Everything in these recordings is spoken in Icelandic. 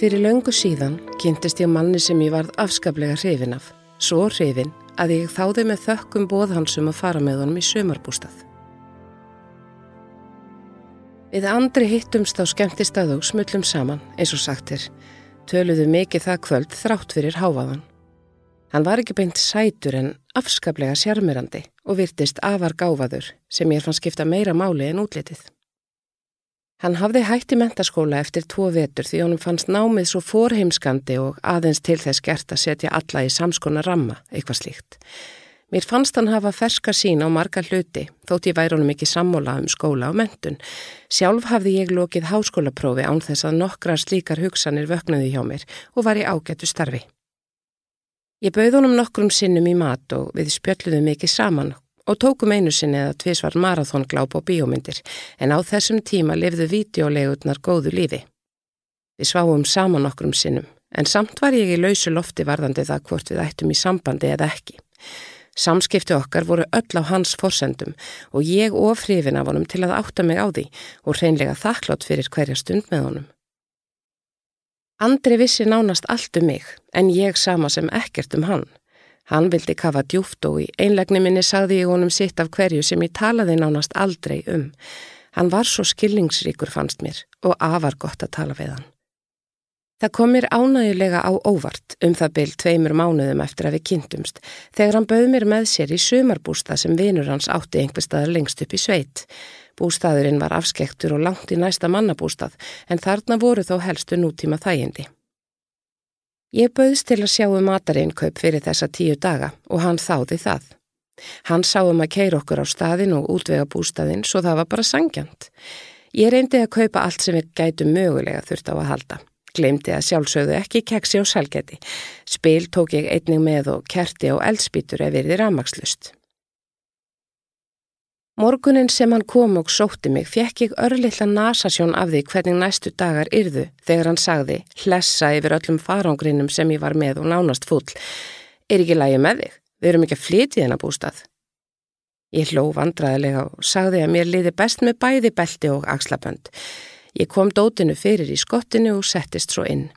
Fyrir löngu síðan kynntist ég manni sem ég varð afskaplega hrifin af. Svo hrifin að ég þáði með þökkum bóðhansum að fara með honum í sömarbústað. Við andri hittumst á skemmtistað og smullum saman, eins og sagtir, töluðu mikið það kvöld þrátt fyrir háfaðan. Hann var ekki beint sætur en afskaplega sjarmirandi og virtist afar gáfaður sem ég fann skipta meira máli en útlitið. Hann hafði hætti mentaskóla eftir tvo vetur því honum fannst námið svo forheimskandi og aðeins til þess gert að setja alla í samskona ramma, eitthvað slíkt. Mér fannst hann hafa ferska sín á marga hluti, þótt ég væri honum ekki sammóla um skóla og mentun. Sjálf hafði ég lokið háskólaprófi án þess að nokkra slíkar hugsanir vögnuði hjá mér og var í ágættu starfi. Ég bauð honum nokkrum sinnum í mat og við spjöldluðum mikið saman og tókum einu sinni eða tvísvar marathóngláp og bíómyndir en á þessum tíma lifðu vídeolegurnar góðu lífi. Við sváum saman okkur um sinnum en samt var ég í lausu lofti varðandi það hvort við ættum í sambandi eða ekki. Samskipti okkar voru öll á hans forsendum og ég ofrifin af honum til að átta mig á því og reynlega þakklátt fyrir hverja stund með honum. Andri vissi nánast allt um mig en ég sama sem ekkert um hann. Hann vildi kafa djúft og í einlegni minni sagði ég honum sitt af hverju sem ég talaði nánast aldrei um. Hann var svo skillingsríkur fannst mér og afar gott að tala við hann. Það kom mér ánægulega á óvart um það byrj tveimur mánuðum eftir að við kynntumst þegar hann bauð mér með sér í sumarbústa sem vinur hans átti einhver staðar lengst upp í sveit. Bústaðurinn var afskektur og langt í næsta mannabústað en þarna voru þó helstu nútíma þægindi. Ég bauðst til að sjá um matarinnkaup fyrir þessa tíu daga og hann þáði það. Hann sá um að keira okkur á staðin og útvega bústaðin svo það var bara sangjant. Ég reyndi að kaupa allt sem við gætu mögulega þurft á að halda. Glemdi að sjálfsögðu ekki keksi og salgeti. Spil tók ég einning með og kerti og eldspítur ef verði ramagslust. Morgunin sem hann kom og sótti mig fekk ég örlittla nasasjón af því hvernig næstu dagar yrðu þegar hann sagði hlessa yfir öllum farangrinum sem ég var með og nánast full. Er ekki lægi með þig? Við erum ekki að flytja þennan bústað. Ég hló vandraðilega og sagði að mér liði best með bæði belti og axlabönd. Ég kom dótinu fyrir í skottinu og settist svo inn.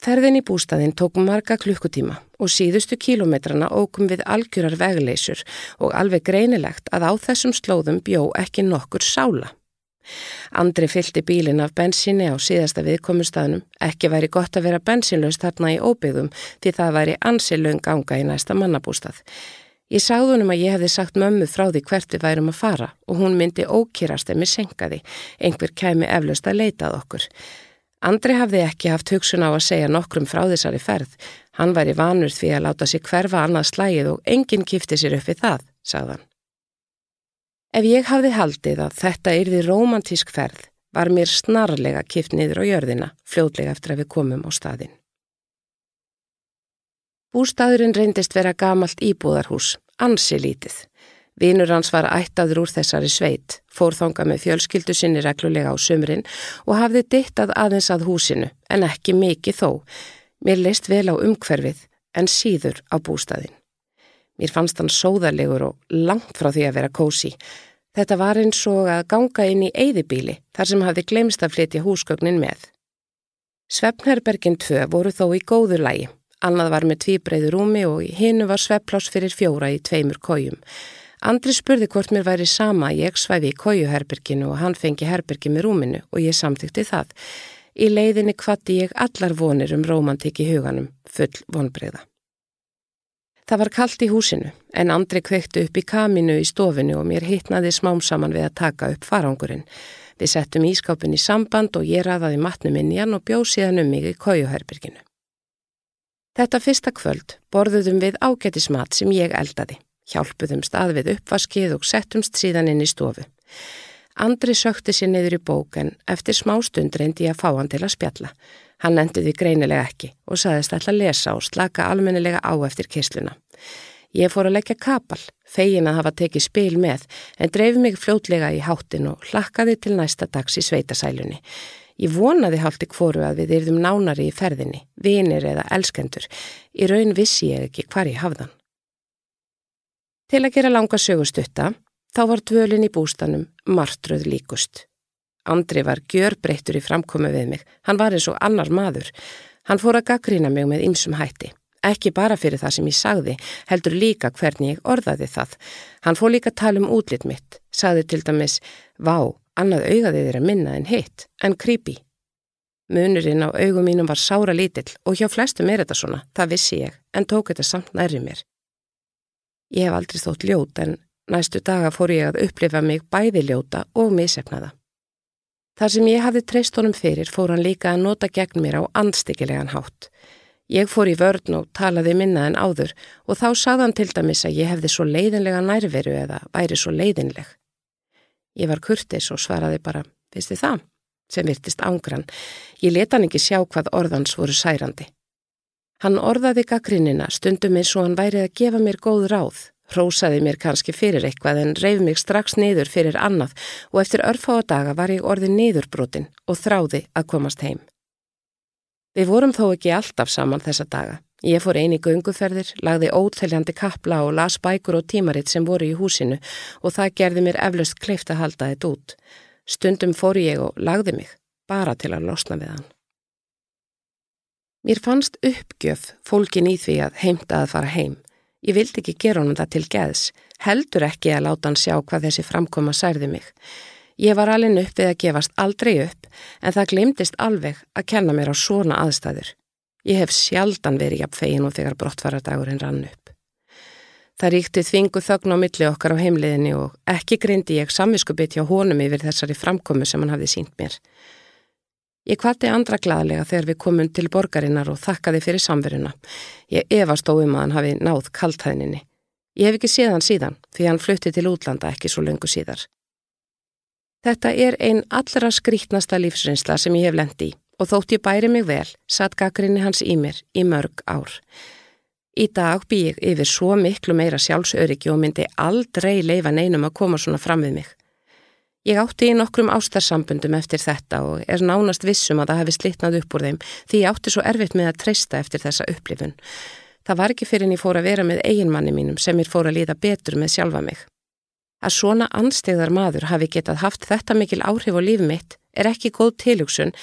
Ferðin í bústaðin tók marga klukkutíma og síðustu kílometrana ókum við algjörar vegleysur og alveg greinilegt að á þessum slóðum bjó ekki nokkur sála. Andri fylgti bílin af bensinni á síðasta viðkomustaðnum, ekki væri gott að vera bensinlaust þarna í óbyggðum því það væri ansilöng ganga í næsta mannabústað. Ég sagði húnum að ég hefði sagt mömmu frá því hvert við værum að fara og hún myndi ókýrast ef mér senkaði, einhver kæmi eflaust að leitað okkur. Andri hafði ekki haft hugsun á að segja nokkrum frá þessari ferð. Hann væri vanur því að láta sig hverfa annað slægið og enginn kifti sér upp við það, sagðan. Ef ég hafði haldið að þetta yrði romantísk ferð, var mér snarlega kift niður á jörðina, fljóðlega eftir að við komum á staðin. Bústaðurinn reyndist vera gamalt íbúðarhús, ansi lítið. Vinur hans var ættaður úr þessari sveit, fór þonga með fjölskyldu sinni reglulega á sömurinn og hafði dittað aðeins að húsinu, en ekki mikið þó. Mér leist vel á umhverfið, en síður á bústaðin. Mér fannst hann sóðarlegur og langt frá því að vera kósi. Þetta var eins og að ganga inn í eyðibíli, þar sem hafði glemst að flytja húsgögnin með. Svefnherbergin 2 voru þó í góðu lægi. Annað var með tvíbreyður rúmi og hinnu var svepplás fyrir fjóra í tveimur kójum. Andri spurði hvort mér væri sama að ég svæfi í kójuherberginu og hann fengi herbergi með rúminu og ég samþykti það. Í leiðinni kvatti ég allar vonir um romantik í huganum, full vonbreyða. Það var kallt í húsinu en Andri kvektu upp í kaminu í stofinu og mér hittnaði smám saman við að taka upp farangurinn. Við settum ískápin í samband og ég raðaði matnum inn í hann og bjóð síðan um mig í kójuherberginu. Þetta fyrsta kvöld borðuðum við ágætismat sem ég eldaði hjálpuðum stað við uppvaskið og settumst síðan inn í stofu. Andri sökti sér niður í bók en eftir smá stund reyndi ég að fá hann til að spjalla. Hann endi því greinilega ekki og saðist að lesa og slaka almennilega á eftir kisluna. Ég fór að leggja kapal, fegin að hafa tekið spil með, en dreif mig fljótlega í háttin og hlakkaði til næsta dags í sveitasælunni. Ég vonaði haldi hvoru að við yrðum nánari í ferðinni, vinir eða elskendur. Í raun vissi ég ekki hvar ég hafðan. Til að gera langa sögustutta, þá var dvölin í bústanum martröð líkust. Andri var gjörbreyttur í framkomi við mig, hann var eins og annar maður. Hann fór að gaggrína mig með ymsum hætti. Ekki bara fyrir það sem ég sagði, heldur líka hvernig ég orðaði það. Hann fór líka að tala um útlitt mitt, sagði til dæmis, vá, annað augaðið er að minna en hitt, en creepy. Munurinn á augum mínum var sára lítill og hjá flestum er þetta svona, það vissi ég, en tók þetta samt nærri mér. Ég hef aldrei þótt ljót, en næstu daga fór ég að upplifa mig bæði ljóta og misefnaða. Þar sem ég hafði treyst honum fyrir fór hann líka að nota gegn mér á andstikilegan hátt. Ég fór í vörn og talaði minna en áður og þá saðan til dæmis að ég hefði svo leiðinlega nærveru eða væri svo leiðinleg. Ég var kurtis og svaraði bara, veistu það, sem virtist ángrann. Ég leta hann ekki sjá hvað orðans voru særandi. Hann orðaði gaggrinnina stundum eins og hann værið að gefa mér góð ráð, hrósaði mér kannski fyrir eitthvað en reyf mig strax niður fyrir annað og eftir örfáa daga var ég orðið niðurbrotin og þráði að komast heim. Við vorum þó ekki alltaf saman þessa daga. Ég fór eini gunguferðir, lagði óteljandi kapla og las bækur og tímaritt sem voru í húsinu og það gerði mér eflaust kleift að halda þetta út. Stundum fór ég og lagði mig, bara til að losna við hann. Mér fannst uppgjöf fólkin í því að heimta að fara heim. Ég vildi ekki gera honum það til geðs, heldur ekki að láta hann sjá hvað þessi framkoma særði mig. Ég var alveg upp við að gefast aldrei upp en það glemdist alveg að kenna mér á svona aðstæður. Ég hef sjaldan verið jafn fegin og þegar brottfaradagurinn rann upp. Það ríkti þvingu þögn á milli okkar á heimliðinni og ekki grindi ég samviskubit hjá honum yfir þessari framkomu sem hann hafði sínt mér. Ég kvatti andra gladlega þegar við komum til borgarinnar og þakkaði fyrir samveruna. Ég efast óum að hann hafi náð kaltæðninni. Ég hef ekki séð hann síðan því hann flutti til útlanda ekki svo lengu síðar. Þetta er einn allra skrítnasta lífsreynsla sem ég hef lendi og þótt ég bæri mig vel, satt gaggrinni hans í mér í mörg ár. Í dag bý ég yfir svo miklu meira sjálfsöryggi og myndi aldrei leifa neinum að koma svona fram við mig. Ég átti í nokkrum ástarsambundum eftir þetta og er nánast vissum að það hefði slitnað upp úr þeim því ég átti svo erfitt með að treysta eftir þessa upplifun. Það var ekki fyrir en ég fór að vera með eiginmanni mínum sem ég fór að líða betur með sjálfa mig. Að svona anstegðar maður hafi getað haft þetta mikil áhrif á líf mitt er ekki góð tilugsun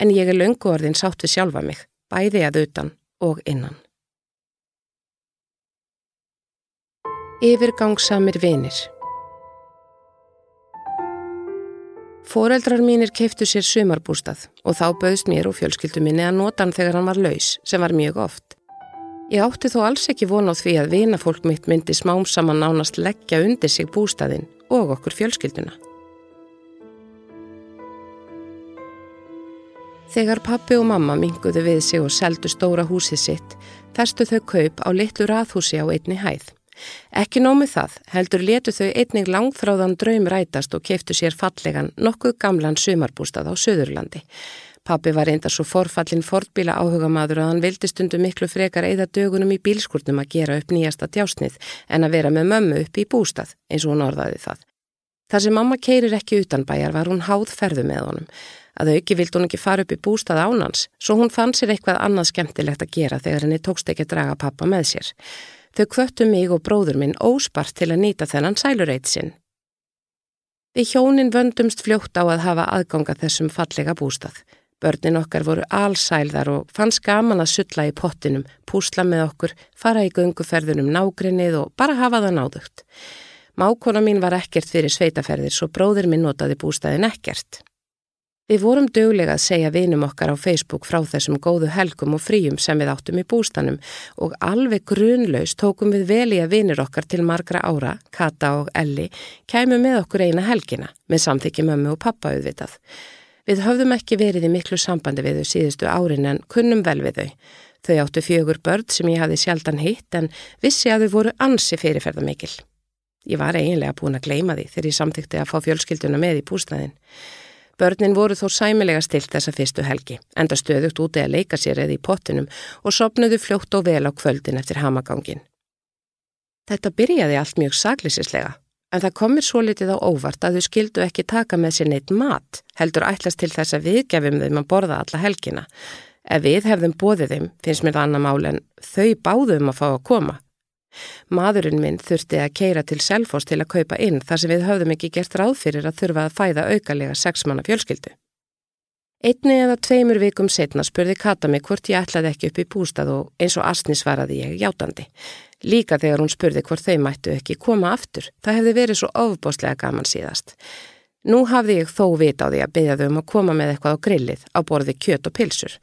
en ég er löngu orðin sátt við sjálfa mig, bæði að utan og innan. Yfirgangsamir vinir Fóreldrar mínir keiftu sér sumarbústað og þá bauðst mér og fjölskyldu minni að nota hann þegar hann var laus, sem var mjög oft. Ég átti þó alls ekki von á því að vinafólk mitt myndi smám saman nánast leggja undir sig bústaðinn og okkur fjölskylduna. Þegar pappi og mamma minguðu við sig og seldu stóra húsið sitt, festu þau kaup á litlu raðhúsi á einni hæð. Ekki nómið það, heldur letu þau einnig langþráðan draum rætast og keftu sér fallegan nokkuð gamlan sumarbústað á Suðurlandi. Pappi var reyndar svo forfallin fortbíla áhuga maður að hann vildi stundu miklu frekar eða dögunum í bílskurnum að gera upp nýjasta djásnið en að vera með mömmu upp í bústað, eins og hún orðaði það. Þar sem mamma keirir ekki utan bæjar var hún háð ferðu með honum. Að auki vild hún ekki fara upp í bústað ánans, svo hún fann sér eitthvað annað skemmtilegt að gera þegar henni tókst ekki að draga pappa með sér. Þau kvöttu mig og bróður minn óspart til að nýta þennan sælureit sinn. Við hjónin vöndumst fljótt á að hafa aðganga þessum fallega bústað. Börnin okkar voru allsælðar og fannst gaman að sulla í pottinum, púsla með okkur, fara í gunguferðunum nágrinnið og bara hafa það náðugt. Mákona mín var ekkert fyrir sveitaferðir svo bróðir minn notaði bústæðin ekkert. Við vorum döglega að segja vinum okkar á Facebook frá þessum góðu helgum og fríum sem við áttum í bústanum og alveg grunlaus tókum við vel í að vinir okkar til margra ára, Kata og Elli, kæmu með okkur eina helgina með samþykki mömmu og pappa auðvitað. Við höfðum ekki verið í miklu sambandi við þau síðustu árin en kunnum vel við þau. Þau áttu fjögur börn sem ég hafi sjaldan hitt en vissi að þau voru ansi fyrirferðamikil. Ég var eiginlega búin að gleima því þegar ég samþykti að fá fjölskylduna með í bústæðin. Börnin voru þó sæmilega stilt þessa fyrstu helgi, enda stöðugt úti að leika sér eða í pottinum og sopnuðu fljótt og vel á kvöldin eftir hamagangin. Þetta byrjaði allt mjög saglísislega, en það komir svo litið á óvart að þau skildu ekki taka með sér neitt mat, heldur ætlast til þess að við gefum þeim að borða alla helgina. Ef við hefðum bóðið þeim, finnst mér það annar mál en þau báðum að fá að koma. Maðurinn minn þurfti að keira til Selfos til að kaupa inn þar sem við höfðum ekki gert ráð fyrir að þurfa að fæða aukalega sexmanna fjölskyldu. Einni eða tveimur vikum setna spurði Kata mig hvort ég ætlaði ekki upp í bústað og eins og Asni svaraði ég játandi. Líka þegar hún spurði hvort þau mættu ekki koma aftur. Það hefði verið svo ofbóstlega gaman síðast. Nú hafði ég þó vit á því að beða þau um að koma með eitthvað á grillið á borði kjöt og pilsur.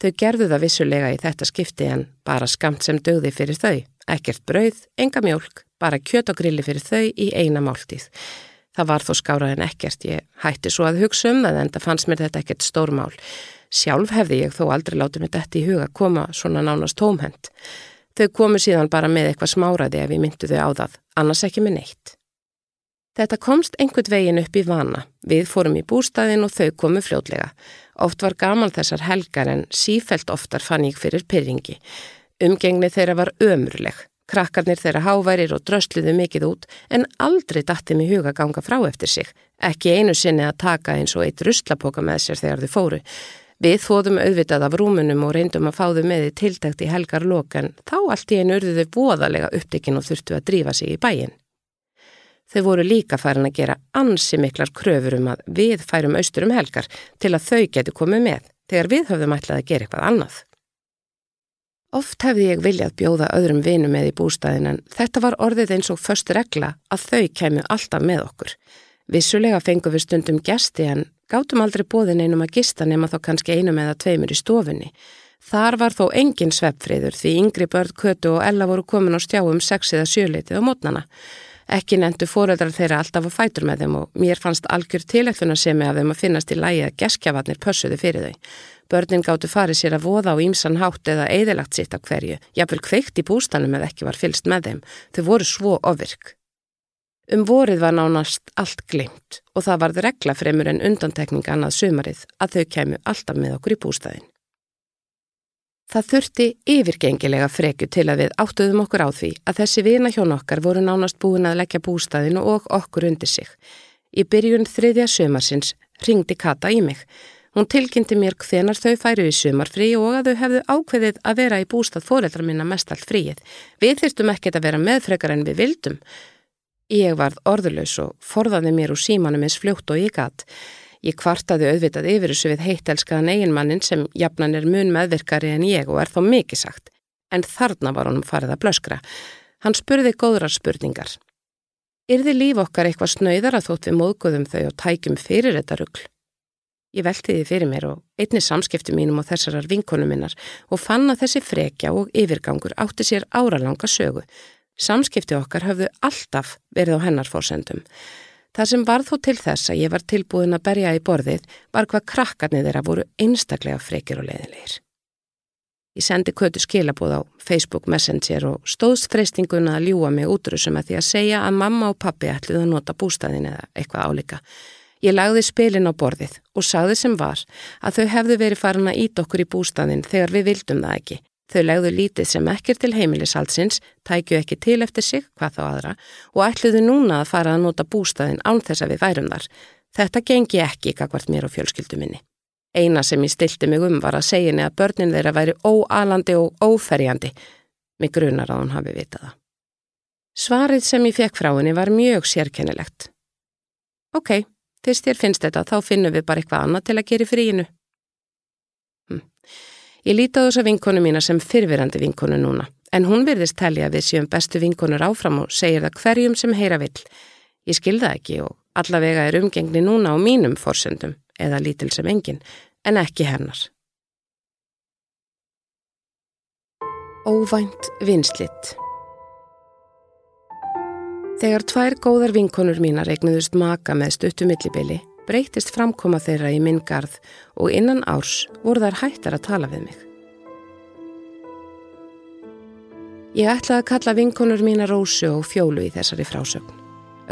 Þau gerðu það vissulega í þetta skipti en bara skamt sem dögði fyrir þau. Ekkert brauð, enga mjölk, bara kjöt og grilli fyrir þau í eina máltíð. Það var þó skárað en ekkert. Ég hætti svo að hugsa um það en það fannst mér þetta ekkert stórmál. Sjálf hefði ég þó aldrei látið mér þetta í huga koma svona nánast tómhend. Þau komu síðan bara með eitthvað smáraði ef ég myndu þau á það, annars ekki með neitt. Þetta komst einhvern veginn upp í vana. Við fórum í bústæðin og þau komu fljótlega. Oft var gaman þessar helgar en sífelt oftar fann ég fyrir pyrringi. Umgengni þeirra var ömurleg. Krakkarnir þeirra háværir og drösluðu mikið út en aldrei datti mig huga ganga frá eftir sig. Ekki einu sinni að taka eins og eitt ruslapoka með sér þegar þau fóru. Við þóðum auðvitað af rúmunum og reyndum að fá þau með í tiltækt í helgar lokan. Þá allt í einu urðu þau voðalega upptekinn og þurftu að drífa sig í bæin. Þau voru líka farin að gera ansi miklar kröfur um að við færum austur um helgar til að þau getu komið með þegar við höfðum ætlað að gera eitthvað annað. Oft hefði ég viljað bjóða öðrum vinum með í bústæðin en þetta var orðið eins og först regla að þau kemur alltaf með okkur. Vissulega fengum við stundum gesti en gátum aldrei bóðin einum að gista nema þá kannski einum eða tveimur í stofunni. Þar var þó engin sveppfriður því yngri börn, kötu og ella voru komin á stjáum sex eða sjöleitið á mótnana. Ekki nendu fóreldrar þeirra alltaf að fætur með þeim og mér fannst algjör tilætluna sem ég að þeim að finnast í lægi að geskjafarnir pössuði fyrir þau. Börnin gáttu farið sér að voða á ímsan hátt eða eðilagt sitt af hverju, jáfnvel kveikt í bústanum eða ekki var fylst með þeim. Þau voru svo ofirk. Um vorið var nánast allt glimt og það varð regla fremur en undantekning annað sumarið að þau kemur alltaf með okkur í bústæðin. Það þurfti yfirgengilega freku til að við áttuðum okkur á því að þessi vina hjón okkar voru nánast búin að leggja bústæðinu og okkur undir sig. Í byrjun þriðja sumarsins ringdi Kata í mig Hún tilkynnti mér hvenar þau færu í sumarfrí og að þau hefðu ákveðið að vera í bústað fóreldra minna mest allt fríið. Við þyrstum ekkert að vera meðfrekar en við vildum. Ég varð orðulegs og forðaði mér úr símanum eins fljótt og ég gatt. Ég kvartaði auðvitað yfir þessu við heittelskaðan eiginmannin sem jafnan er mun meðvirkari en ég og er þó mikið sagt. En þarna var honum farið að blöskra. Hann spurði góðrar spurningar. Yrði líf okkar eitthvað snöyðar að þótt við móðgóðum þau og tækjum fyrir þetta ruggl? Ég velti því fyrir mér og einni samskipti mínum og þessarar vinkonum minnar og fann að þessi frekja og yfirgangur átti sér áralanga sögu. Samskipti okkar höfðu alltaf verið á hennar fórsendum. Það sem var þó til þess að ég var tilbúin að berja í borðið var hvað krakkarnir þeirra voru einstaklega frekir og leiðilegir. Ég sendi kötu skilabóð á Facebook Messenger og stóðst freystinguna að ljúa mig útrúsum að því að segja að mamma og pappi ætluð að nota bústæðin eða eitthvað álika. Ég lagði spilin á borðið og sagði sem var að þau hefðu verið farin að ít okkur í bústaðin þegar við vildum það ekki. Þau legðu lítið sem ekkir til heimilisaldsins, tækju ekki til eftir sig, hvað þá aðra, og ætluðu núna að fara að nota bústaðin án þess að við værum þar. Þetta gengi ekki kakvart mér og fjölskyldu minni. Eina sem ég stilti mig um var að segja að börnin þeirra væri óalandi og óferjandi. Mig grunar að hún hafi vitað það. Svarið sem ég fekk frá henni var mjög sérkennilegt. Ok, Fyrst þér finnst þetta, þá finnum við bara eitthvað annað til að gera fríinu. Hm. Ég líti á þessa vinkonu mína sem fyrfirandi vinkonu núna, en hún virðist telja við séum bestu vinkonur áfram og segir það hverjum sem heyra vill. Ég skilða ekki og allavega er umgengni núna á mínum forsöndum, eða lítil sem engin, en ekki hennar. Óvænt vinslitt Þegar tvær góðar vinkonur mínar eignuðust maka með stuttu millibili, breytist framkoma þeirra í minn garð og innan árs voru þær hættar að tala við mig. Ég ætlaði að kalla vinkonur mína Rósu og Fjólu í þessari frásögn.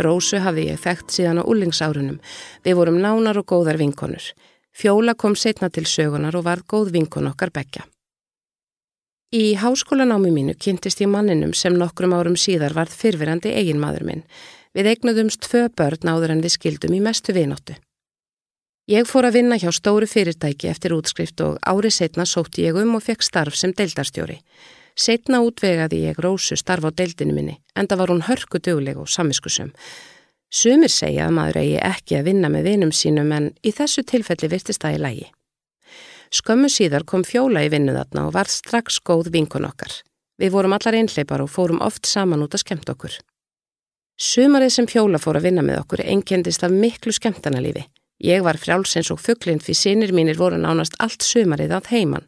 Rósu hafði ég þekkt síðan á ullingsárunum. Við vorum nánar og góðar vinkonur. Fjóla kom setna til sögunar og varð góð vinkon okkar begja. Í háskólanámi mínu kynntist ég manninum sem nokkrum árum síðar varð fyrfirandi eiginmaður minn. Við eignuðumst tvö börn áður en við skildum í mestu vinóttu. Ég fór að vinna hjá stóru fyrirtæki eftir útskrift og árið setna sótti ég um og fekk starf sem deildarstjóri. Setna útvegaði ég Rósu starf á deildinu minni, enda var hún hörku dugleg og samiskusum. Sumir segja að maður eigi ekki að vinna með vinum sínum en í þessu tilfelli virtist það í lægi. Skömmu síðar kom fjóla í vinnu þarna og var strax góð vinkun okkar. Við vorum allar einhleipar og fórum oft saman út að skemmt okkur. Sumarið sem fjóla fór að vinna með okkur einkendist af miklu skemmtanalífi. Ég var frjálsins og fugglind fyrir sinir mínir voru nánast allt sumarið að heiman.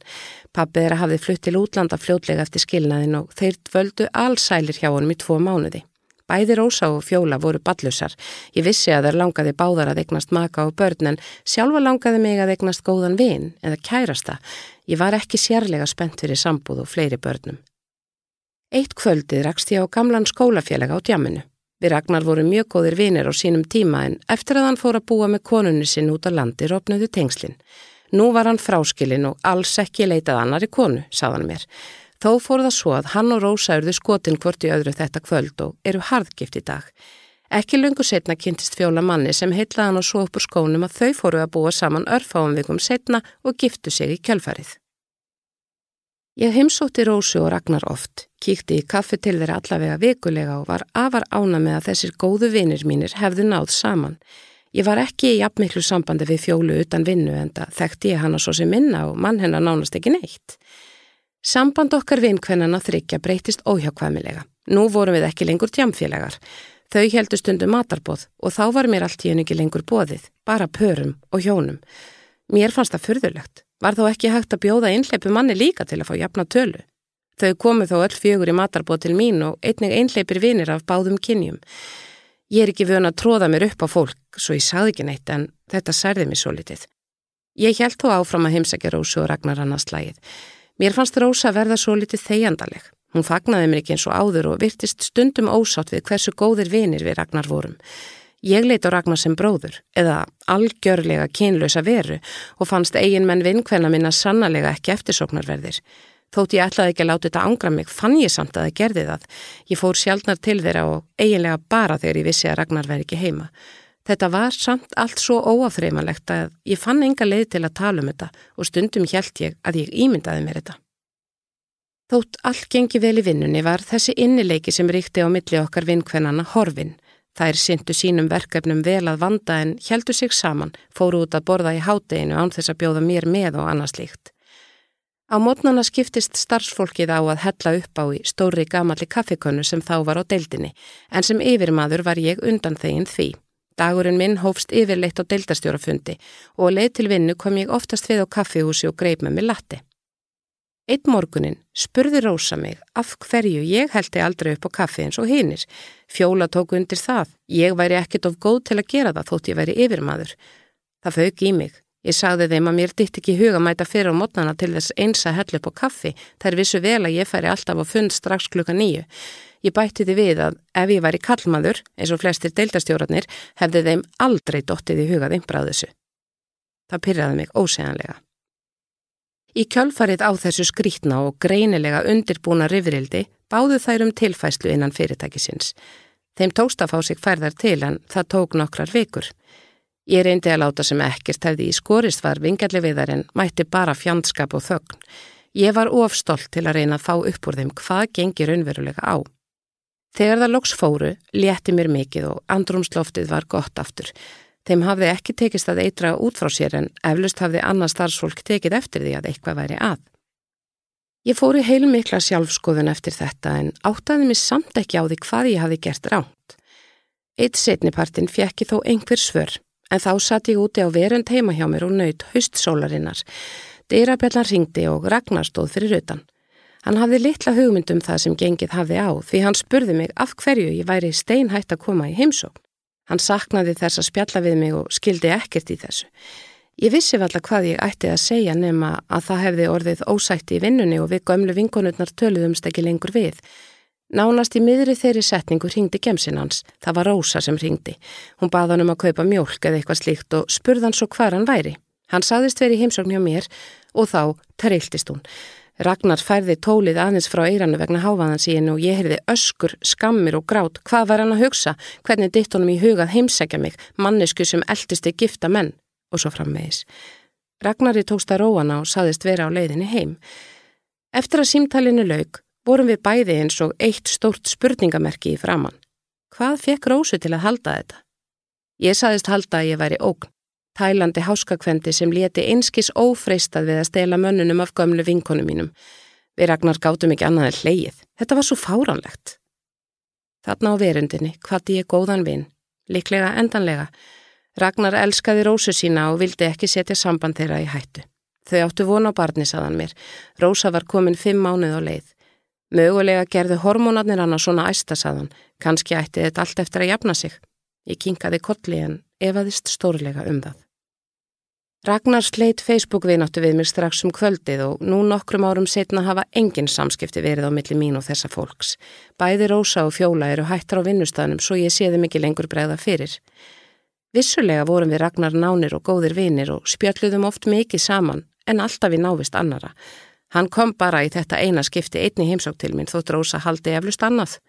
Pappið er að hafið flutt til útlanda fljótlega eftir skilnaðin og þeir völdu allsælir hjá honum í tvo mánuði. Bæði Rósa og Fjóla voru ballusar. Ég vissi að þær langaði báðar að eignast maka og börn en sjálfa langaði mig að eignast góðan vin eða kærasta. Ég var ekki sérlega spennt fyrir sambúð og fleiri börnum. Eitt kvöldið rakst ég á gamlan skólafélaga á djamminu. Við Ragnar voru mjög góðir vinir á sínum tíma en eftir að hann fór að búa með konunni sinn út á landi ropnaðu tengslinn. Nú var hann fráskilinn og alls ekki leitað annari konu, saðan mér. Þó fór það svo að hann og Rósa urðu skotin hvort í öðru þetta kvöld og eru harðgift í dag. Ekki lungu setna kynntist fjóla manni sem heitlaði hann og svo uppur skónum að þau fóru að búa saman örfáum vikum setna og giftu sig í kjölfarið. Ég heimsótti Rósu og Ragnar oft, kíkti í kaffi til þeirra allavega vikulega og var afar ána með að þessir góðu vinir mínir hefðu náð saman. Ég var ekki í jafnmiklu sambandi við fjólu utan vinnu en það þekkti ég hana svo sem minna og mann hennar nánast ekki neitt. Samband okkar vinkvennana þryggja breytist óhjákvæmilega. Nú vorum við ekki lengur tjamfélagar. Þau heldur stundum matarbóð og þá var mér allt í henni ekki lengur bóðið, bara pörum og hjónum. Mér fannst það fyrðulegt. Var þá ekki hægt að bjóða einhleipu manni líka til að fá jafna tölu. Þau komu þó öll fjögur í matarbóð til mín og einnig einhleipir vinir af báðum kynjum. Ég er ekki vöna að tróða mér upp á fólk, svo ég sagði ekki neitt en þetta særði mér svo litið. Ég held þó áfram að heimsækja Rósu og Ragnar annars slægið. Mér fannst Rósa verða svo litið þeigjandaleg. Hún fagnaði mér ekki eins og áður og virtist stundum ósátt við hversu góðir vinir við Ragnar vorum. Ég leit á Ragnar sem bróður, eða algjörlega kynlösa veru og fannst eigin menn vinkvenna minna sannlega ekki eftirsóknarverðir. Þótt ég ætlaði ekki að láta þetta ángra mig, fann ég samt að það gerði það. Ég fór sjálfnar til þeirra og eiginlega bara þegar ég vissi að Ragnar veri ekki heima. Þetta var samt allt svo óafreimalegt að ég fann enga leið til að tala um þetta og stundum hjælt ég að ég ímyndaði mér þetta. Þótt allt gengi vel í vinnunni var þessi innileiki sem ríkti á milli okkar vinkvennana horfin. Þær syndu sínum verkefnum vel að vanda en heldu sig saman, fóru út að borða í hátteginu án þess að bjóða mér með og annars líkt. Á mótnana skiptist starfsfólkið á að hella upp á í stóri gamalli kaffekönnu sem þá var á deildinni en sem yfirmaður var ég undan þegin því. Dagurinn minn hófst yfirleitt á deildastjórafundi og leið til vinnu kom ég oftast við á kaffihúsi og greip með mig latti. Eitt morgunin spurði Rósa mig af hverju ég heldi aldrei upp á kaffi eins og hinnir. Fjóla tóku undir það. Ég væri ekkit of góð til að gera það þótt ég væri yfirmaður. Það fauk í mig. Ég sagði þeim að mér ditt ekki huga mæta fyrir á mótnana til þess eins að hella upp á kaffi. Það er vissu vel að ég færi alltaf á fund strax klukka nýju. Ég bætti því við að ef ég var í kallmaður, eins og flestir deildastjórarnir, hefði þeim aldrei dottið í hugað einbráðusu. Það pyrraði mig óseganlega. Í kjölfarið á þessu skrítna og greinilega undirbúna rifrildi báðu þær um tilfæslu innan fyrirtækisins. Þeim tókst að fá sig færðar til en það tók nokkrar vikur. Ég reyndi að láta sem ekkert hefði í skorist var vingalli við þar en mætti bara fjandskap og þögn. Ég var ofstolt til að reyna að fá upp úr þeim hvað gengir unverulega á. Þegar það loks fóru, létti mér mikið og andrumsloftið var gott aftur. Þeim hafði ekki tekist að eitra út frá sér en eflust hafði annað starfsfólk tekið eftir því að eitthvað væri að. Ég fóri heilmikla sjálfskoðun eftir þetta en áttaði mig samt ekki á því hvað ég hafi gert ránt. Eitt setnipartin fjekki þó einhver svör, en þá satt ég úti á verund heima hjá mér og nöyt haustsólarinnar. Dyrabjallan ringdi og Ragnar stóð fyrir utan. Hann hafði litla hugmyndum það sem gengið hafði á því hann spurði mig af hverju ég væri steinhætt að koma í heimsókn. Hann saknaði þess að spjalla við mig og skildi ekkert í þessu. Ég vissi valla hvað ég ætti að segja nema að það hefði orðið ósætti í vinnunni og við gömlu vinkonurnar töluðumst ekki lengur við. Nánast í miðri þeirri setningu ringdi gemsin hans. Það var Rósa sem ringdi. Hún baða hann um að kaupa mjölk eða eitthvað slíkt og spurði hann svo hvar hann væri. Hann saðist verið heimsókn hjá mér og þá trilltist hún. Ragnar færði tólið aðeins frá eiranu vegna hennu og ég heyrði öskur, skammir og grát. Hvað var hann að hugsa? Hvernig ditt honum í hugað heimsækja mig? Mannesku sem eldisti gifta menn? Og svo framvegis. Ragnari tókst að róana og saðist vera á leiðinni heim. Eftir að símtalinu laug vorum við bæði eins og eitt stórt spurningamerki í framann. Hvað fekk Rósu til að halda þetta? Ég saðist halda að ég væri ógn. Tælandi háskakvendi sem leti einskis ófreistað við að stela mönnunum af gömlu vinkonum mínum. Við ragnar gátum ekki annað en hleyið. Þetta var svo fáránlegt. Þarna á verundinni hvati ég góðan vinn, liklega endanlega. Ragnar elskaði Rósu sína og vildi ekki setja samband þeirra í hættu. Þau áttu vona á barni, saðan mér. Rósa var komin fimm mánuð á leið. Mögulega gerðu hormónarnir hann að svona æstasaðan, kannski ætti þetta allt eftir að jafna sig. Ég kinkaði kolli en efaðist stórlega um það. Ragnar sleitt Facebook viðnáttu við mér strax um kvöldið og nú nokkrum árum setna hafa engin samskipti verið á milli mín og þessa fólks. Bæði Rósa og Fjóla eru hættar á vinnustafnum svo ég séði mikið lengur bregða fyrir. Vissulega vorum við Ragnar nánir og góðir vinir og spjalluðum oft mikið saman en alltaf við návist annara. Hann kom bara í þetta eina skipti einni heimsók til minn þótt Rósa haldi eflust annað.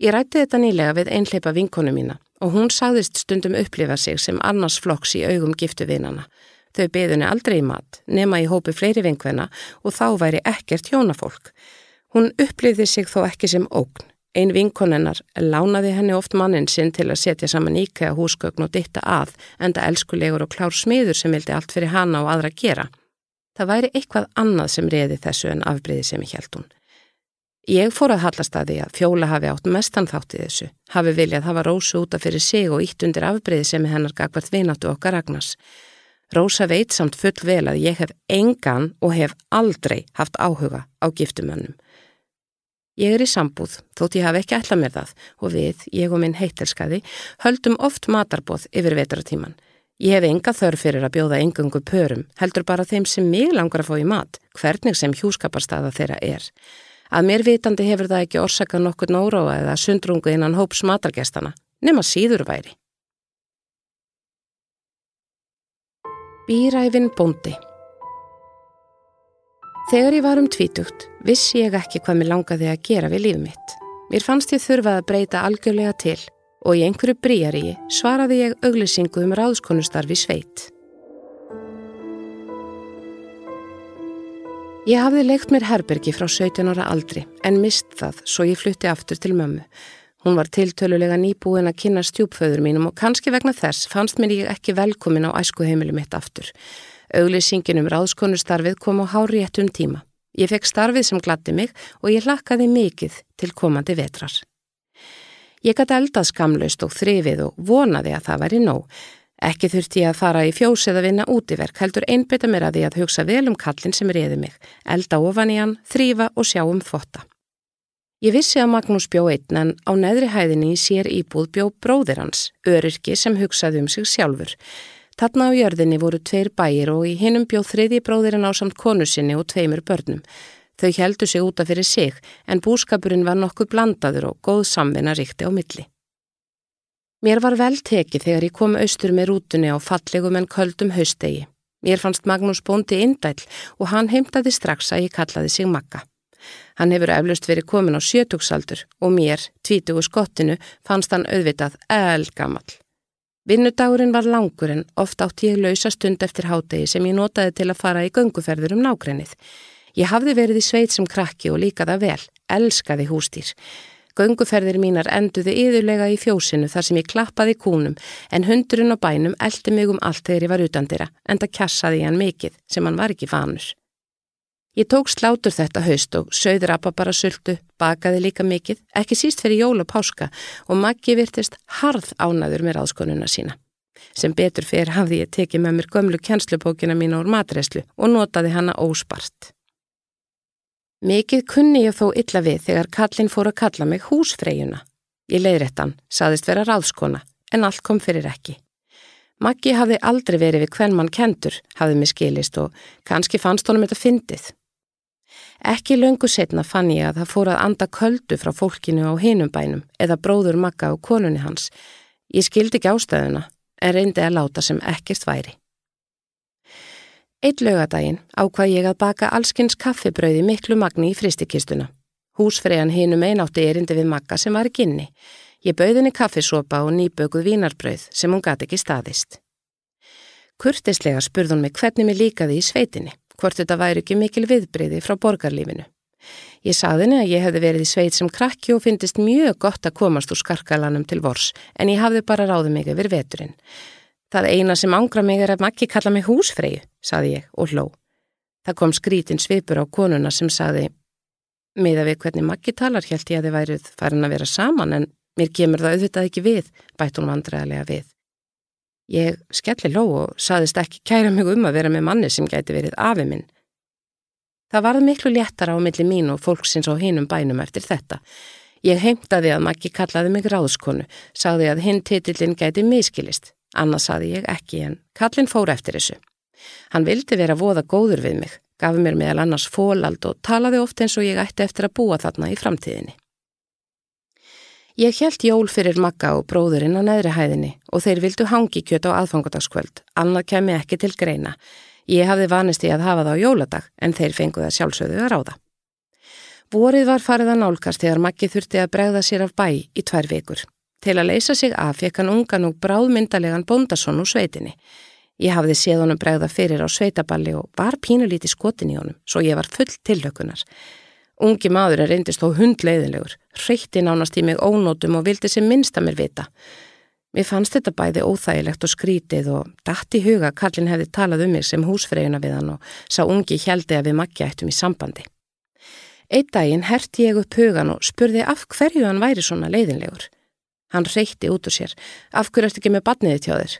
Ég rætti þetta nýlega við einhleipa vinkonu mína og hún sagðist stundum upplifa sig sem annars flokks í augum giftu vinana. Þau beðunni aldrei í mat, nema í hópi fleiri vinkvenna og þá væri ekkert hjónafólk. Hún upplifði sig þó ekki sem ógn. Ein vinkonennar lánaði henni oft mannin sinn til að setja saman íkæða húsgögn og ditta að, enda elskulegur og klár smiður sem vildi allt fyrir hana og aðra gera. Það væri eitthvað annað sem reði þessu en afbreyði sem ég held hún. Ég fór að hallast að því að fjóla hafi átt mestan þátt í þessu, hafi viljað hafa Rósu útaf fyrir sig og ítt undir afbreyði sem hennar gagvart vinatu okkar Ragnars. Rósa veit samt full vel að ég hef engan og hef aldrei haft áhuga á giftumönnum. Ég er í sambúð, þótt ég hafi ekki ætlað mér það og við, ég og minn heitelskaði, höldum oft matarbóð yfir vetratíman. Ég hef enga þörf fyrir að bjóða engungu pörum, heldur bara þeim sem mig langar að fá í mat, hvernig sem hjúskaparstaða þeirra er. Að mér vitandi hefur það ekki orsaka nokkur nóróa eða sundrungu innan hóps matargestana, nema síður væri. Býræfin bóndi Þegar ég var um tvítugt, vissi ég ekki hvað mér langaði að gera við líf mitt. Mér fannst ég þurfað að breyta algjörlega til og í einhverju bríari svaraði ég auglisingu um ráðskonustarfi sveit. Ég hafði leikt mér herbergi frá 17 ára aldri en mist það svo ég flutti aftur til mömmu. Hún var tiltölulega nýbúin að kynna stjúpföður mínum og kannski vegna þess fannst mér ég ekki velkomin á æskuheimilu mitt aftur. Auglýsingin um ráðskonustarfið kom á hári ettum tíma. Ég fekk starfið sem glatti mig og ég lakkaði mikið til komandi vetrar. Ég gæti eldað skamlaust og þrifið og vonaði að það væri nóg. Ekki þurfti ég að fara í fjós eða vinna útiverk, heldur einbytta mér að því að hugsa vel um kallin sem reyði mig, elda ofan í hann, þrýfa og sjá um þvotta. Ég vissi að Magnús bjó einn en á neðri hæðinni sér íbúð bjó bróðir hans, öryrki sem hugsaði um sig sjálfur. Þarna á jörðinni voru tveir bæir og í hinnum bjó þriði bróðirinn á samt konu sinni og tveimur börnum. Þau heldu sig útaf fyrir sig en búskapurinn var nokkuð blandaður og góð samvinna ríkti á milli. Mér var vel tekið þegar ég kom austur með rútunni á fallegum en köldum haustegi. Mér fannst Magnús bóndi indæl og hann heimtaði strax að ég kallaði sig Magga. Hann hefur eflust verið komin á sjötugsaldur og mér, tvítugu skottinu, fannst hann auðvitað elgamall. Vinnudagurinn var langur en oft átt ég lausa stund eftir hádegi sem ég notaði til að fara í gönguferður um nákrennið. Ég hafði verið í sveit sem krakki og líka það vel, elskaði hústýr. Gönguferðir mínar enduði yðurlega í fjósinu þar sem ég klappaði kúnum en hundurinn og bænum eldi mig um allt þegar ég var utandira en það kjassaði hann mikið sem hann var ekki vanur. Ég tók slátur þetta haust og söður appa bara sultu, bakaði líka mikið, ekki síst fyrir jól og páska og Maggi virtist harð ánaður með ráðskonuna sína. Sem betur fyrir hafði ég tekið með mér gömlu kjenslupókina mína úr matreslu og notaði hana óspart. Mikið kunni ég þó illa við þegar kallin fór að kalla mig húsfreyjuna. Ég leiðrættan, saðist vera ráðskona, en allt kom fyrir ekki. Maggi hafði aldrei verið við hvern mann kentur, hafði mig skilist og kannski fannst honum þetta fyndið. Ekki löngu setna fann ég að það fór að anda köldu frá fólkinu á hinum bænum eða bróður makka og konunni hans. Ég skildi ekki ástæðuna en reyndi að láta sem ekkert væri. Eitt lögadaginn ákvað ég að baka allskins kaffibrauði miklu magni í fristikistuna. Húsfriðan hinum einátti erindi við makka sem var ekki inni. Ég bauð henni kaffisopa og nýbökuð vínarbrauð sem hún gati ekki staðist. Kurtislega spurð hún mig hvernig mér líkaði í sveitinni hvort þetta væri ekki mikil viðbriði frá borgarlífinu. Ég saði henni að ég hefði verið í sveit sem krakki og finnist mjög gott að komast úr skarkalanum til vors, en ég hafði bara ráðið mig yfir veturinn. Það eina sem ángra mig er að makki kalla mig húsfreyju, saði ég og hló. Það kom skrítin svipur á konuna sem saði, miða við hvernig makki talar held ég að þið værið farin að vera saman, en mér kemur það auðvitað ekki við, bætt hún vandræðilega við. Ég skelli ló og saðist ekki kæra mig um að vera með manni sem gæti verið afi minn. Það varð miklu léttara á milli mín og fólksins á hinum bænum eftir þetta. Ég heimtaði að Maggi kallaði mig ráðskonu, sagði að hinn titillin gæti miskilist. Annars saði ég ekki en kallin fór eftir þessu. Hann vildi vera voða góður við mig, gafi mér meðal annars fólald og talaði oft eins og ég ætti eftir að búa þarna í framtíðinni. Ég held jól fyrir Magga og bróðurinn á neðri hæðinni og þeir vildu hangi kjöt á aðfangadagskvöld, annað kemi ekki til greina. Ég hafði vanist í að hafa það á jóladag en þeir fenguða sjálfsögðu að ráða. Vorið var farið að nálkast þegar Maggi þurfti að bregða sér af bæ í tvær vikur. Til að leysa sig af fekk hann ungan og bráðmyndalegan bóndasson úr sveitinni. Ég hafði séð honum bregða fyrir á sveitaballi og var pínulíti skotin í honum, svo ég var full tilhökunar. Ungi maður er reyndist þó hundleiðilegur, reytti nánast í mig ónótum og vildi sem minnst að mér vita. Mér fannst þetta bæði óþægilegt og skrítið og dætt í huga Karlin hefði talað um mig sem húsfreyjuna við hann og sá ungi heldi að við makkja eittum í sambandi. Eitt daginn herti ég upp hugan og spurði af hverju hann væri svona leiðinlegur. Hann reytti út úr sér, af hverju ert ekki með badniði tjá þér?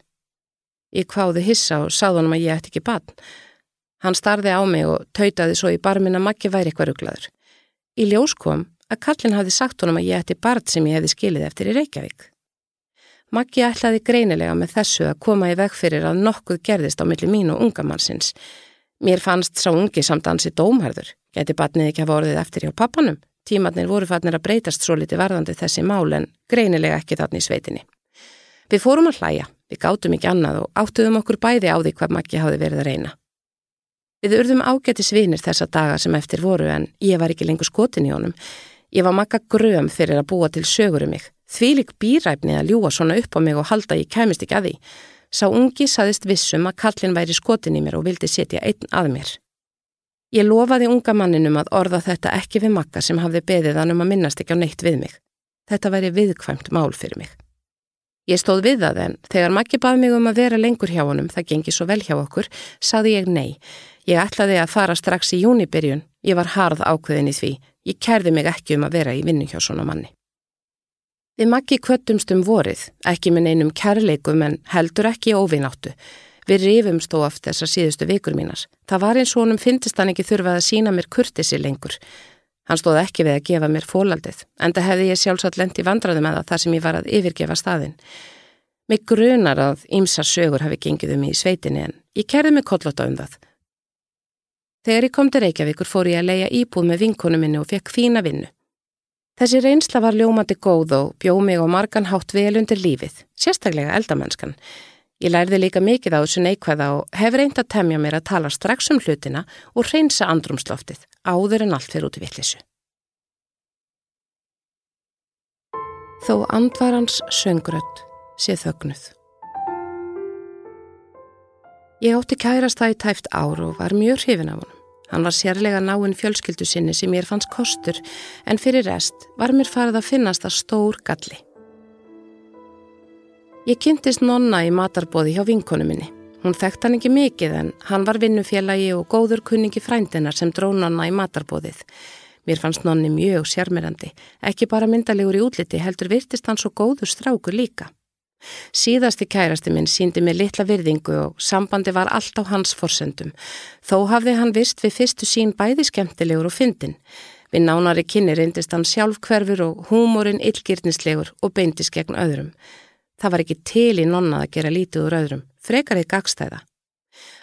Ég kváði hissa og sáð honum að ég ætti ekki badn. Hann starði á mig og tautaði svo í barmin að makki væri eitthvað rugglaður. Í ljós kom að kallin hafði sagt honum að ég ætti barn sem ég hefði skilið eftir í Reykjavík. Maggi ætlaði greinilega með þessu að koma í veg fyrir að nokkuð gerðist á milli mín og ungamannsins. Mér fannst sá ungi samt ansi dómherður, geti barnið ekki hafa orðið eftir hjá pappanum. Tímatnir voru fannir að breytast svo liti varðandi þessi mál en greinilega ekki þannig í sveitinni. Við fórum að hlæja, við gátum ekki annað og áttuðum okkur bæði á því hvað Maggi hafi verið að reyna. Við urðum ágættis vinir þessa daga sem eftir voru en ég var ekki lengur skotin í honum. Ég var makka gröm fyrir að búa til sögur um mig. Því lík býræfni að ljúa svona upp á mig og halda ég kæmist ekki að því. Sá ungi saðist vissum að kallin væri skotin í mér og vildi setja einn að mér. Ég lofaði unga manninum að orða þetta ekki við makka sem hafði beðið hann um að minnast ekki á neitt við mig. Þetta væri viðkvæmt mál fyrir mig. Ég stóð við það en þegar makki bað mig um að vera lengur hjá honum, það gengi svo vel hjá okkur, saði ég nei. Ég ætlaði að fara strax í júnibyrjun. Ég var harð ákveðin í því. Ég kærði mig ekki um að vera í vinnu hjá svona manni. Við makki kvöttumst um vorið, ekki með neinum kærleikum en heldur ekki óvináttu. Við rifumst þó aft þessar síðustu vikur mínar. Það var eins og honum fyndist hann ekki þurfað að sína mér kurtisi lengur. Hann stóð ekki við að gefa mér fólaldið, en það hefði ég sjálfsagt lendi vandraði með það þar sem ég var að yfirgefa staðin. Mig grunar að ýmsar sögur hafi gengið um í sveitinni en ég kerði mig kollota um það. Þegar ég kom til Reykjavíkur fór ég að leia íbúð með vinkonu minni og fekk fína vinnu. Þessi reynsla var ljómandi góð og bjóð mig og margan hátt vel undir lífið, sérstaklega eldamennskan. Ég lærði líka mikið á þessu neikvæða og hef reynd að temja mér að tala strax um hlutina og reynsa andrumsloftið, áður en allt fyrir út í vittlisu. Þó andvarans söngrött sé þögnuð. Ég átti kærast það í tæft ár og var mjög hrifin af honum. Hann var sérlega náinn fjölskyldu sinni sem mér fannst kostur en fyrir rest var mér farið að finnast að stór galli. Ég kynntist nonna í matarbóði hjá vinkonu minni. Hún þekkt hann ekki mikið en hann var vinnufélagi og góður kunningi frændinar sem dró nonna í matarbóðið. Mér fannst nonni mjög sérmyrandi, ekki bara myndalegur í útliti heldur virtist hann svo góður strákur líka. Síðasti kærasti minn síndi mig litla virðingu og sambandi var allt á hans forsendum. Þó hafði hann vist við fyrstu sín bæði skemmtilegur og fyndin. Við nánari kynni reyndist hann sjálfkverfur og húmórin illgirnislegur og beindis gegn öðrum. Það var ekki til í nonna að gera lítið úr öðrum, frekar eitt gagstæða.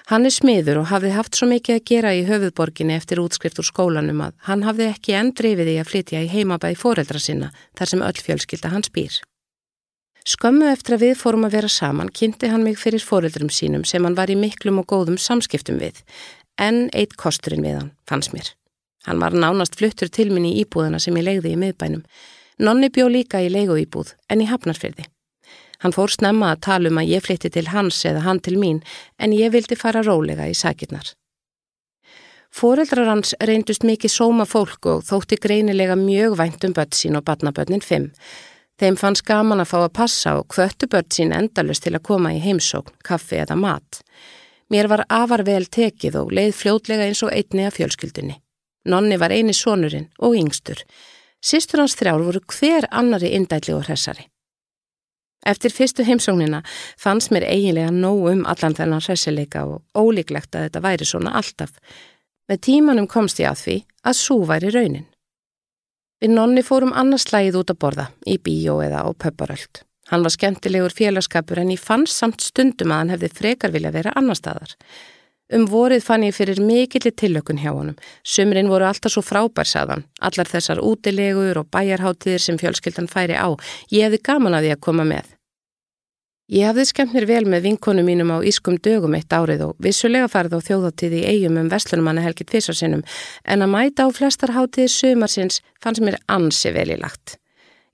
Hann er smiður og hafði haft svo mikið að gera í höfuðborginni eftir útskrift úr skólanum að hann hafði ekki enn drifið í að flytja í heimabæði foreldra sinna þar sem öll fjölskylda hans býr. Skömmu eftir að við fórum að vera saman kynnti hann mig fyrir foreldrum sínum sem hann var í miklum og góðum samskiptum við, en eitt kosturinn við hann, fanns mér. Hann var nánast fluttur til minni í íbúðana sem ég legði í miðbænum. Nonni bjó líka í leiguíbúð en í hafnarfyrði. Hann fór snemma að tala um að ég flytti til hans eða hann til mín en ég vildi fara rólega í sakirnar. Fóreldrar hans reyndust mikið sóma fólk og þótti greinilega mjög vænt um börn sín og barnabörnin fimm. Þeim fannst gaman að fá að passa og kvöttu börn sín endalust til að koma í heimsókn, kaffi eða mat. Mér var afar vel tekið og leið fljótlega eins og einni af fjölskyldunni. Nonni var eini sonurinn og yngstur. Sistur hans þrjár voru hver annari indætli og hressari. Eftir fyrstu heimsóknina fannst mér eiginlega nóg um allan þennan hressileika og ólíklegt að þetta væri svona alltaf. Með tímanum komst ég að því að svo væri raunin. Við nonni fórum annars slægið út að borða, í bíó eða á pöpparöld. Hann var skemmtilegur félagskapur en ég fann samt stundum að hann hefði frekar vilja vera annar staðar. Um vorið fann ég fyrir mikillir tillökun hjá honum. Sumrin voru alltaf svo frábær saðan. Allar þessar útilegur og bæjarháttiðir sem fjölskyldan færi á. Ég hefði gaman að því að koma með. Ég hafði skemmt mér vel með vinkonu mínum á Ískum dögum eitt árið og vissulega farið á þjóðáttíði í eigum um Vestlunumanna helgi tvísarsinnum en að mæta á flestar háttíði sömarsins fannst mér ansi vel í lagt.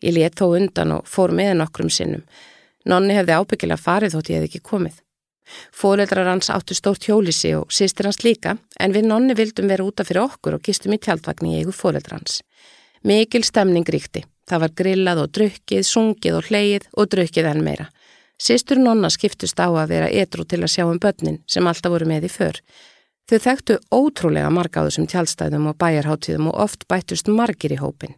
Ég let þó undan og fór með nokkrum sinnum. Nonni hefði ábyggilega farið þótt ég hef ekki komið. Fóreldrar hans áttu stórt hjólísi og sýstir hans líka en við nonni vildum vera útaf fyrir okkur og gistum í tjaldvagn í eigu fóreldrar hans. Mikil stemning ríkti. Það var grillað og drukkið, sungið og hleið og drukkið enn meira. Sýstur nonna skiptust á að vera etru til að sjá um börnin sem alltaf voru með í för. Þau þekktu ótrúlega marga á þessum tjaldstæðum og bæjarháttíðum og oft bættust margir í hópin.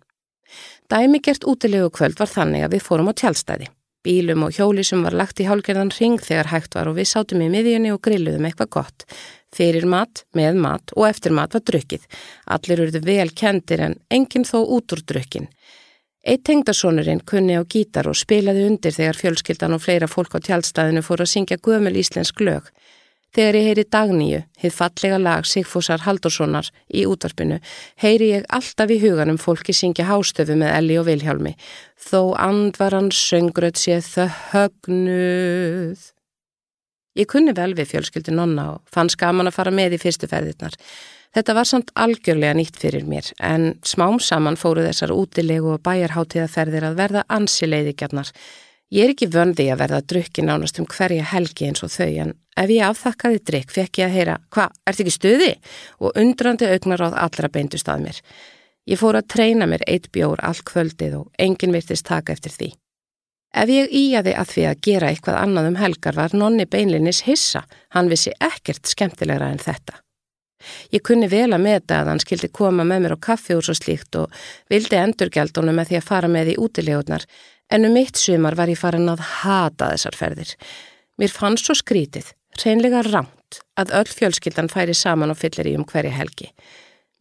Dæmigert útilegu kvöld var þannig að við fórum á tjaldstæði. Bílum og hjólisum var lagt í hálgerðan ring þegar hægt var og við sátum í miðjunni og grilluðum eitthvað gott. Fyrir mat, með mat og eftir mat var drukkið. Allir urðu vel kendir en enginn þó út úr drukkin. Eitt tengdasónurinn kunni á gítar og spilaði undir þegar fjölskyldan og fleira fólk á tjálstæðinu fóru að syngja gömul íslensk lög. Þegar ég heyri dagníu, hitt fallega lag Sigfúsar Haldurssonar í útvarpinu, heyri ég alltaf í huganum fólki syngja hástöfu með Elli og Vilhjálmi. Þó andvaran söngröð séð þau högnuð. Ég kunni vel við fjölskyldi nonna og fann skaman að fara með í fyrstu ferðirnar. Þetta var samt algjörlega nýtt fyrir mér en smám saman fóru þessar útilegu og bæjarháttíðaferðir að verða ansileiðigjarnar. Ég er ekki vöndi að verða drukki nánast um hverja helgi eins og þau en ef ég afþakkaði drikk fekk ég að heyra hva, ert ekki stuði? Og undrandi augnar áð allra beintust að mér. Ég fór að treyna mér eitt bjór allt kvöldið og enginn virtist taka eftir því. Ef ég íjaði að því að gera eitthvað annað um helgar var nonni beinlinis hissa, hann vissi ekkert skemmtilegra en þetta. Ég kunni vel að meta að hann skildi koma með mér á kaffi úr svo slíkt og vildi endurgjaldunum með því að fara með í útilegurnar en um mitt sumar var ég farin að hata þessar ferðir. Mér fannst svo skrítið, reynlega rámt, að öll fjölskyldan færi saman og fyllir í um hverja helgi.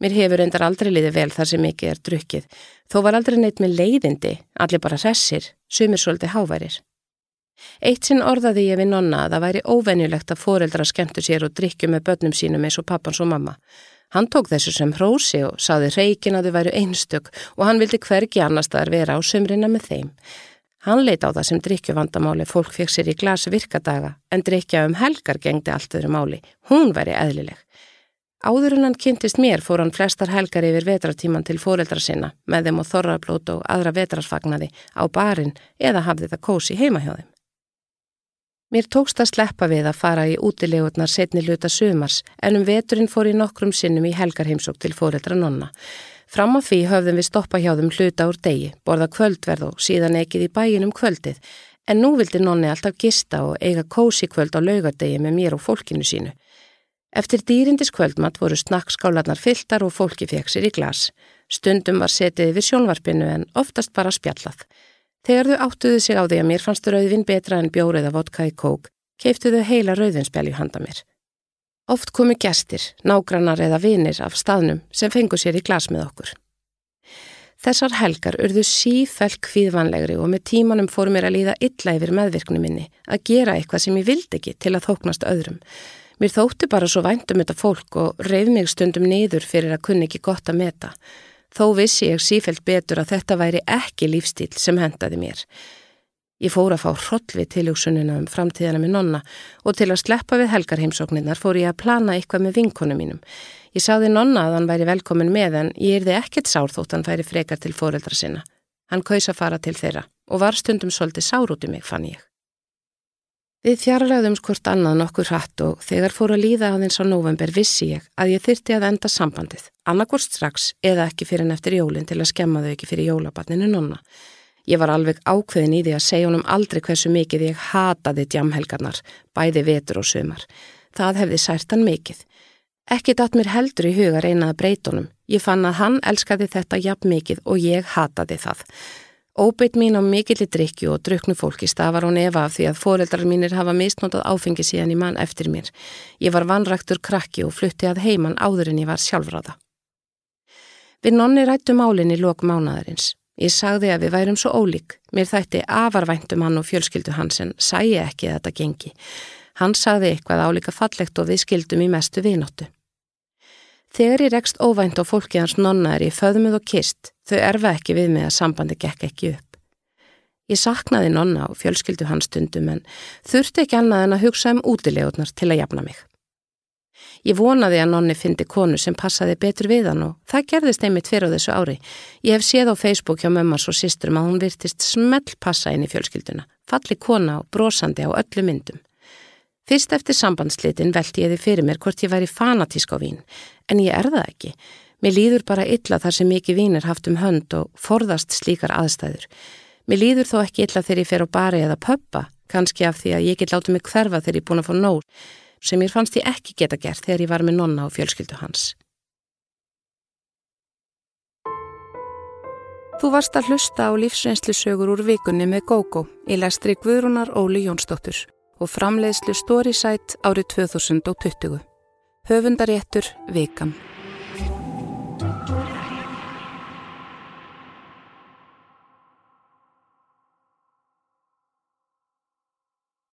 Mér hefur endar aldrei liðið vel þar sem mikið er drukkið, þó var aldrei neitt með leiðindi, allir bara hressir, sumir svolítið háværir. Eitt sinn orðaði ég við nonna að það væri óvenjulegt að foreldra skemmtu sér og drikju með börnum sínum eins og pappans og mamma. Hann tók þessu sem hrósi og saði reikin að þau væru einstök og hann vildi hvergi annar staðar vera á sömrina með þeim. Hann leita á það sem drikkjuvandamáli fólk fekk sér í glasi virkadaga en drikja um helgar gengdi allt öðru máli. Hún væri eðlileg. Áður en hann kynntist mér fór hann flestar helgar yfir vetratíman til fóreldra sinna með þeim og þorrablót og aðra vetrarfagnaði á barinn eða hafði það kósi heima hjá þeim. Mér tókst að sleppa við að fara í útilegurnar setni luta sumars en um veturinn fór ég nokkrum sinnum í helgarheimsók til fóreldra nonna. Fram á því höfðum við stoppa hjá þeim hluta úr degi, borða kvöldverð og síðan ekkið í bæin um kvöldið, en nú vildi nonni alltaf gista og eiga kósi kvöld á laugardegi með mér og fólkinu sínu. Eftir dýrindis kvöldmatt voru snakkskálanar fylltar og fólki fekk sér í glas. Stundum var setið við sjónvarpinu en oftast bara spjallað. Þegar þau áttuðu sig á því að mér fannst rauðvin betra en bjórið af vodka í kók, keiftu þau heila rauðvinspjali handa mér. Oft komu gestir, nágrannar eða vinir af staðnum sem fengu sér í glas með okkur. Þessar helgar urðu sífælt kvíðvanlegri og með tímanum fór mér að líða illa yfir meðvirknu minni að gera eitthvað sem ég vildi ekki til að þóknast öðrum. Mér þótti bara svo væntum þetta fólk og reyð mig stundum niður fyrir að kunni ekki gott að meta. Þó vissi ég sífelt betur að þetta væri ekki lífstíl sem hendaði mér. Ég fór að fá hrollvi tiljóksunina um framtíðana með nonna og til að sleppa við helgarheimsóknirnar fór ég að plana eitthvað með vinkonu mínum. Ég sáði nonna að hann væri velkomin með en ég erði ekkert sár þótt hann færi frekar til fóreldra sinna. Hann kaus að fara til þeirra og var stundum svolítið sár út um mig fann ég. Við fjarlæðum skort annað nokkur hratt og þegar fór að líða aðeins á november vissi ég að ég þyrti að enda sambandið, annarkort strax eða ekki fyrir en eftir jólinn til að skemma þau ekki fyrir jólabarninu nonna. Ég var alveg ákveðin í því að segja honum aldrei hversu mikið ég hataði djamhelgarnar, bæði vetur og sömar. Það hefði sært hann mikið. Ekki datt mér heldur í huga reynaða breytunum. Ég fann að hann elskaði þetta jafn mikið og ég hataði það. Óbeitt mín á mikilli drikju og druknu fólki stafar hún efa af því að foreldrar mínir hafa misnótað áfengi síðan í mann eftir mér. Ég var vanræktur krakki og flutti að heiman áður en ég var sjálfráða. Við nonni rættu málinn í lok mánadarins. Ég sagði að við værum svo ólík. Mér þætti afarvæntum hann og fjölskyldu hans en sæi ekki að þetta gengi. Hann sagði eitthvað álíka fallegt og við skildum í mestu vinóttu. Þegar ég rekst óvænt á fólki hans nonna er ég föðmuð og kist, þau erfa ekki við mig að sambandi gekk ekki upp. Ég saknaði nonna og fjölskyldu hans stundum en þurfti ekki annað en að hugsa um útilegurnar til að jafna mig. Ég vonaði að nonni fyndi konu sem passaði betur við hann og það gerðist einmitt fyrir á þessu ári. Ég hef séð á Facebook hjá mömmars og sísturum að hún virtist smell passa inn í fjölskylduna, falli kona og brosandi á öllu myndum. Fyrst eftir sambandslitin velti ég þið fyrir mér hvort ég væri fanatísk á vín, en ég er það ekki. Mér líður bara illa þar sem mikið vín er haft um hönd og forðast slíkar aðstæður. Mér líður þó ekki illa þegar ég fer á bari eða pöppa, kannski af því að ég get látið mig hverfa þegar ég er búin að fá nóg sem ég fannst ég ekki geta gert þegar ég var með nonna og fjölskyldu hans. Þú varst að hlusta á lífsreynslu sögur úr vikunni með GóGó í læstri Guðrúnar Óli Jónsdóttur og framleiðslu Storysight árið 2020. Höfundaréttur Vikam.